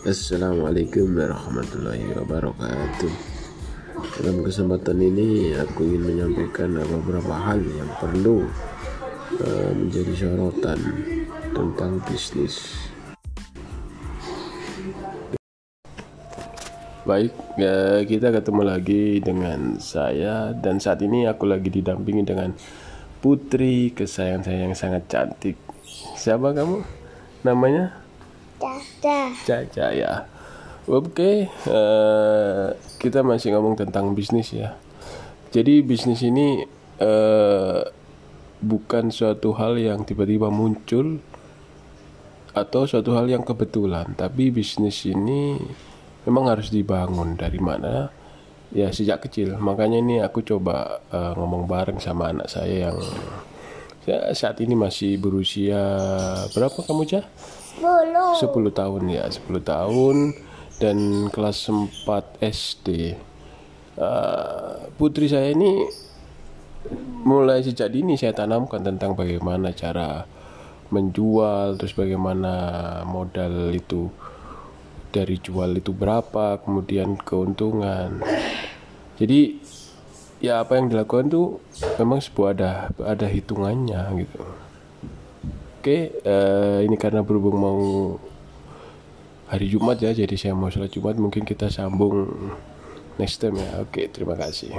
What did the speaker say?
Assalamualaikum warahmatullahi wabarakatuh. Dalam kesempatan ini aku ingin menyampaikan beberapa hal yang perlu uh, menjadi sorotan tentang bisnis. Baik, ya, kita ketemu lagi dengan saya dan saat ini aku lagi didampingi dengan putri kesayangan saya yang sangat cantik. Siapa kamu? Namanya? Caca. Caca ya. Oke, uh, kita masih ngomong tentang bisnis ya. Jadi bisnis ini uh, bukan suatu hal yang tiba-tiba muncul atau suatu hal yang kebetulan, tapi bisnis ini memang harus dibangun dari mana? Ya sejak kecil. Makanya ini aku coba uh, ngomong bareng sama anak saya yang ya, saat ini masih berusia berapa kamu cah? 10 10 tahun ya 10 tahun. Dan kelas 4 SD uh, putri saya ini mulai sejak dini saya tanamkan tentang bagaimana cara menjual terus bagaimana modal itu dari jual itu berapa kemudian keuntungan. Jadi ya apa yang dilakukan tuh memang sebuah ada ada hitungannya gitu oke uh, ini karena berhubung mau hari Jumat ya jadi saya mau sholat Jumat mungkin kita sambung next time ya. Oke terima kasih